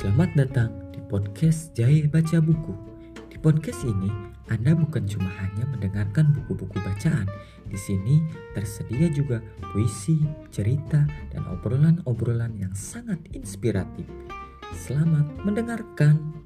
Selamat datang di podcast Jaya Baca Buku. Di podcast ini, Anda bukan cuma hanya mendengarkan buku-buku bacaan. Di sini tersedia juga puisi, cerita, dan obrolan-obrolan yang sangat inspiratif. Selamat mendengarkan.